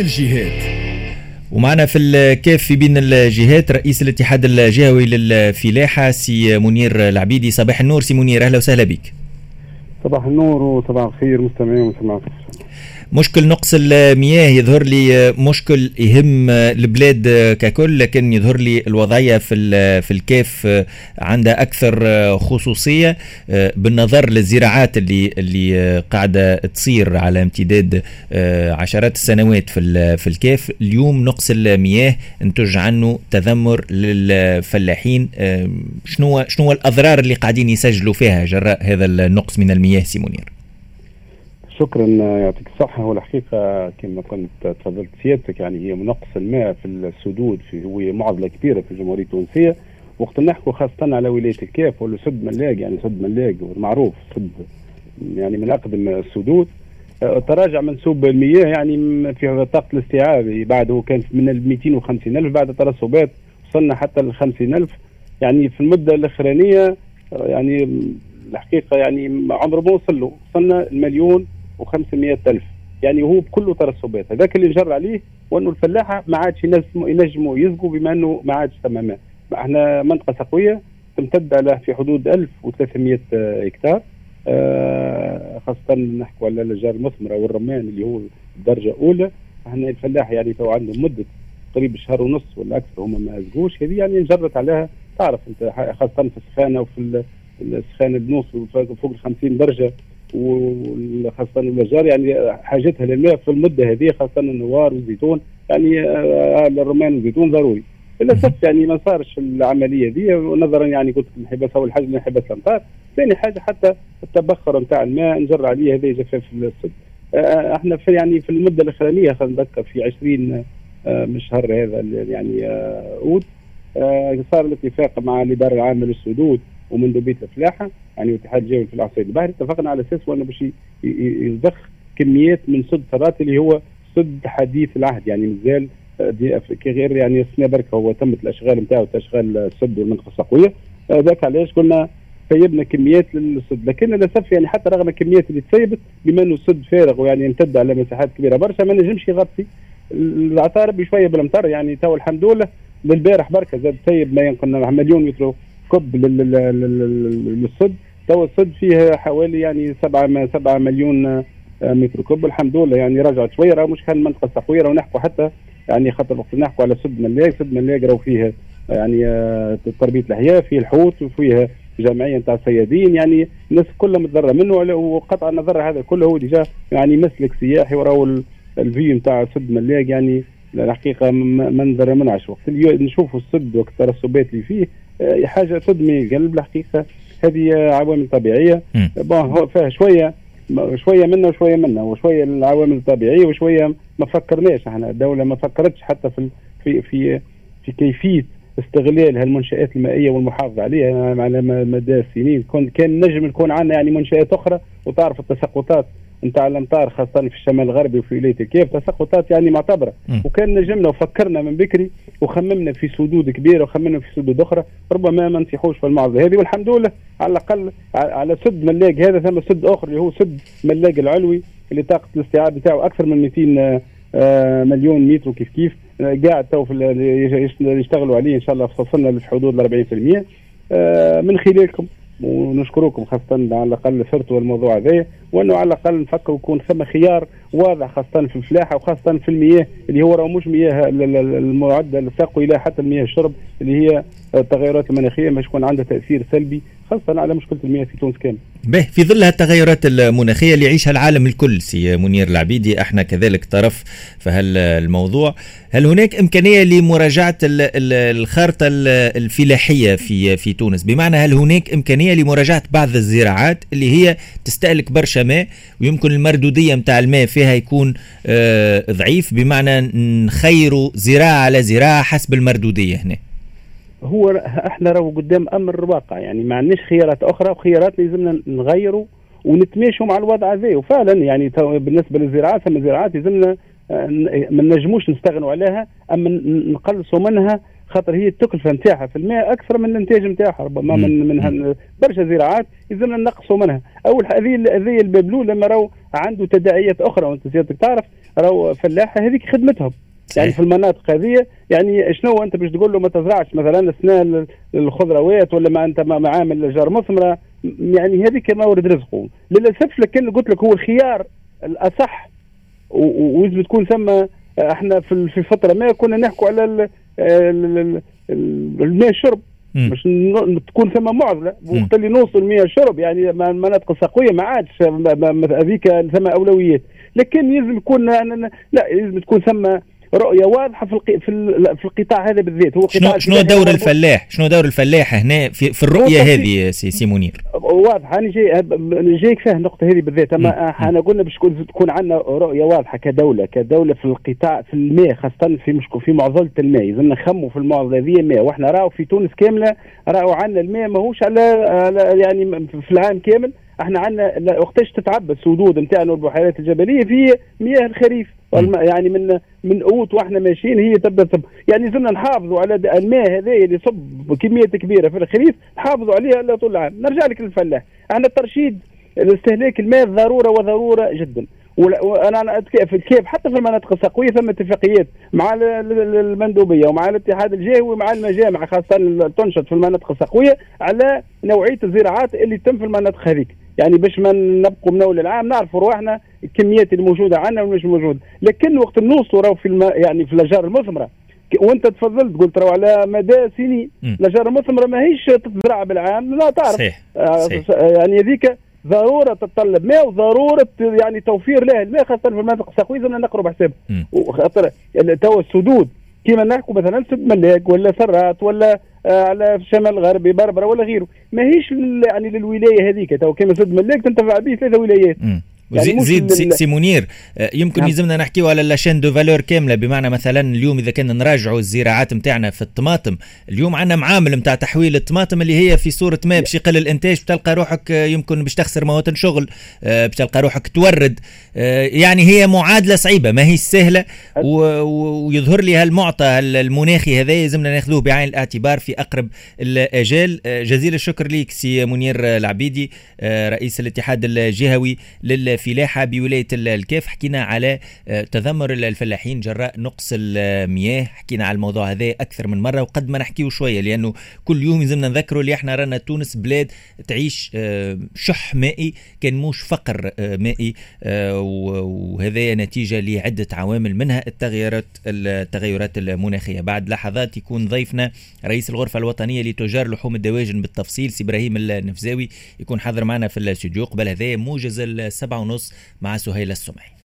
الجهات ومعنا في الكاف في بين الجهات رئيس الاتحاد الجهوي للفلاحة سي منير العبيدي. صباح النور سي منير أهلا وسهلا بك. صباح النور وصباح الخير مستمعين ومستمعات مشكل نقص المياه يظهر لي مشكل يهم البلاد ككل لكن يظهر لي الوضعية في في الكاف عندها أكثر خصوصية. بالنظر للزراعات اللي اللي قاعدة تصير على امتداد عشرات السنوات في في الكاف اليوم نقص المياه انتج عنه تذمر للفلاحين. شنو شنو الأضرار اللي قاعدين يسجلوا فيها جراء هذا النقص من المياه سي منير شكرا يعطيك الصحة هو الحقيقة كما كنت تفضلت سيادتك يعني هي نقص الماء في السدود في هو معضلة كبيرة في الجمهورية التونسية. وقت نحكوا خاصة على ولاية الكاف ولا سد ملاق يعني سد ملاق معروف سد يعني من أقدم السدود. تراجع منسوب المياه يعني في طاقة الاستيعاب. بعد هو كان من ال 250 ألف بعد ترسبات وصلنا حتى ل 50 ألف. يعني في المدة الأخرانية يعني الحقيقة يعني عمره ما وصل له. وصلنا المليون و500 ألف. يعني هو بكل ترسبات. هذاك اللي نجر عليه وأنه الفلاحة ما عادش ينجموا يسقوا بما أنه ما عادش تماما. إحنا منطقة سقوية تمتد على في حدود 1300 هكتار. آه خاصة نحكوا على الأشجار المثمرة والرمان اللي هو الدرجة الأولى. إحنا الفلاح يعني تو عندهم مدة قريب شهر ونص ولا أكثر هم ما سقوش هذه يعني نجرت عليها. تعرف أنت خاصة في السخانة وفي السخانة بنوصل فوق ال 50 درجة. وخاصة الأشجار يعني حاجتها للماء في المدة هذه خاصة النوار والزيتون يعني آه، الرمان والزيتون ضروري. للأسف يعني ما صارش العملية دي نظرا يعني قلت انحباس أول حاجة انحباس الأمطار. ثاني حاجة حتى التبخر نتاع الماء نجر عليه هذا جفاف السد آه، إحنا في يعني في المدة الأخرانية خلينا نذكر في 20 آه، من الشهر هذا يعني أوت. صار الاتفاق مع الإدارة العامة للسدود ومندوبية الفلاحة. يعني الاتحاد الجوي في العصير البحري اتفقنا على أساس إنه باش يضخ كميات من سد فرات اللي هو سد حديث العهد. يعني مازال آه، أفريقيا غير يعني السنة بركة. هو تمت الأشغال نتاعو تشغال السد والمنطقة الصقويه ذاك علاش قلنا سيبنا كميات للسد لكن للاسف يعني حتى رغم الكميات اللي تسيبت بما إنه السد فارغ ويعني يمتد على مساحات كبيرة برشا ما نجمش يغطي العطارب بشوية بالأمطار. يعني تو الحمد لله للبارح بركة زاد سيب ما ينقل مليون متر كب للصد. تو الصد فيه حوالي يعني 7 7 مليون آه، mètre cube. الحمد لله يعني رجعت شوية راه مش كان المنطقة السقوية راه نحكوا حتى يعني خاطر وقت نحكوا على سد ملاك سد ملاك راه فيه يعني آه، تربية الأحياء فيه الحوت وفيه جمعية نتاع الصيادين. يعني الناس كلها متضرره منه وقطع النظر هذا كله هو déjà يعني مسلك سياحي وراهو ال vue نتاع سد ملاك. يعني الحقيقة منظر منعش. وقت نشوفوا السد وقت الترسبات اللي فيه آه، حاجة تدمي قلب الحقيقة هذه عوامل طبيعية. بون فيها شوية شوية منا وشوية منا وشوية العوامل الطبيعية وشوية ما فكرناش. إحنا الدولة ما فكرتش حتى في في في في كيفية استغلال هالمنشآت المائية والمحافظة عليها. على مدى السنين كان نجم يكون عندنا يعني منشآت أخرى وتعرف التساقطات نتاع الأمطار خاصة في الشمال الغربي وفي ولايه الكيف تساقطات يعني معتبرة. وكان نجمنا وفكرنا من بكري وخممنا في سدود كبيرة وخممنا في سدود أخرى ربما ما نصيحوش في المعضله هذه والحمد لله على الأقل على سد ملاق هذا ثم سد أخر اللي هو سد ملاق العلوي اللي طاقة الاستيعاب بتاعه أكثر من 200 آه، مليون متر كيف كيف. قاعد تو يشتغلوا عليه إن شاء الله وصلنا لحدود ال 40% آه، من خلالكم ونشكركم خاصة على الأقل صرتوا الموضوع هذا وأنه على الأقل نفكر يكون ثم خيار واضح خاصة في الفلاحة وخاصة في المياه اللي هو راه مش مياه المعدل السقوي لا حتى المياه الشرب اللي هي التغيرات المناخية مش يكون عندها تأثير سلبي خاصة على مشكلة المياه في تونس كامل. به في ظل التغيرات المناخية اللي يعيشها العالم الكل سي منير العبيدي أحنا كذلك طرف في هالموضوع هل هناك إمكانية لمراجعة الخارطة الفلاحية في في تونس؟ بمعنى هل هناك إمكانية لمراجعة بعض الزراعات اللي هي تستهلك برشا ماء ويمكن المردودية متاع الماء فيها يكون آه، ضعيف بمعنى نخيروا زراعة على زراعة حسب المردودية هنا. هو إحنا راهو قدام أمر واقع يعني ما عندناش خيارات أخرى وخيارات لازمنا نغيروا ونتماشوا مع الوضع هذا. وفعلا يعني بالنسبة للزراعات ثم زراعات لازمنا آه، ما نجموش نستغنوا عليها أما نقلصوا منها خاطر هي التكلفه نتاعها في الماء أكثر من الانتاج نتاعها ربما من من برشا زراعات يلزمنا نقصوا منها. أول هذه هذه الباب الاولى لما راهو عنده تداعيات أخرى وأنت سيادتك تعرف راهو فلاحة هذيك خدمتهم. يعني في المناطق هذه يعني شنو أنت باش تقول له ما تزرعش؟ مثلا اسنان الخضروات ولا ما أنت معامل جار مثمره يعني هذيك مورد رزقه. للأسف لكن قلت لك هو الخيار الأصح ولازم تكون ثم إحنا في فترة ما كنا نحكوا على الماء الشرب باش تكون ثم معضلة. وقت اللي نوصل مياه شرب يعني المناطق السقويه ما عادش هذيك ثم اولويات لكن لازم يكون لا لازم تكون ثم رؤية واضحة في. في, في القطاع هذا بالذات. هو شنو شنو دور الفلاح؟ شنو دور الفلاح هنا في, في الرؤية هذه سي, سي منير؟ واضح أنا جاي جايك فيها النقطة هذه بالذات. أما إحنا قلنا باش تكون عندنا رؤية واضحة كدولة كدولة في القطاع في الماء خاصة في مشكو في معضلة الماء. لازم نخموا في المعضله هذه الماء وإحنا راهو في تونس كاملة راهو عندنا الماء ماهوش على, على يعني في العام كامل. إحنا عندنا وقتاش تتعبى السدود نتاعنا والبحيرات الجبلية في مياه الخريف. يعني من من اوت وإحنا ماشيين هي تبدأ تصب يعني زلنا نحافظوا على الماء هذا اللي يصب بكميات كبيرة في الخريف نحافظوا عليها طول العام. نرجع لك للفلاح. إحنا الترشيد استهلاك الماء ضرورة وضرورة جدا. وأنا في كيف حتى في المناطق السقوية ثم اتفاقيات مع المندوبية ومع الاتحاد الجهوي ومع المجامع خاصة تنشط في المناطق السقوية على نوعية الزراعات اللي تتم في المناطق هذيك. يعني باش ما نبقوا من أول العام نعرفوا رواحنا الكميات الموجوده عندنا ومش موجوده لكن وقت نوصلوا راهو في الم... يعني في الأشجار المثمرة. وأنت تفضلت قلت راهو على مدى سنين. الأشجار المثمرة ماهيش تتزرع بالعام لا تعرف. صحيح. آه صحيح. يعني هذيك ضرورة تتطلب. ماء وضروره يعني توفير له الماء خاصة في المناطق السقويه نقرب حساب وخاطر تو السدود. كيما نحكوا مثلا سد ملاك ولا سرات ولا آه على الشمال الغربي بربرة ولا غيره. ماهيش يعني للولايه هذيك. تو كيما سد ملاك تنتفع به ثلاثة ولايات. يعني زيد سي, سي منير يمكن نعم. يلزمنا نحكيو على la chaîne de valeur كاملة. بمعنى مثلا اليوم إذا كنا نراجعوا الزراعات نتاعنا في الطماطم اليوم عندنا معامل نتاع تحويل الطماطم اللي هي في صورة ما باش يقل الإنتاج بتلقى روحك يمكن باش تخسر مواطن شغل باش تلقى روحك تورد. يعني هي معادلة صعيبة ما هي سهلة ويظهر لي هالمعطى المناخي هذا يلزمنا ناخذوه بعين الاعتبار في أقرب الاجال جزيل الشكر ليك سي منير العبيدي رئيس الاتحاد الجهوي لل الفلاحة بولاية الكاف حكينا على آه، تذمر الفلاحين جراء نقص المياه. حكينا على الموضوع هذا أكثر من مرة وقد ما نحكيه شوية لأنه كل يوم يلزمنا نذكره اللي إحنا رانا تونس بلاد تعيش آه، شح مائي كان موش فقر آه، مائي وهذا نتيجة لعدة عوامل منها التغيرات التغيرات المناخية. بعد لحظات يكون ضيفنا رئيس الغرفة الوطنية لتجار لحوم الدواجن بالتفصيل سي إبراهيم النفزاوي يكون حاضر معنا في الاستوديو قبل هذا موجز السبعة ونص مع سهيل السمعي.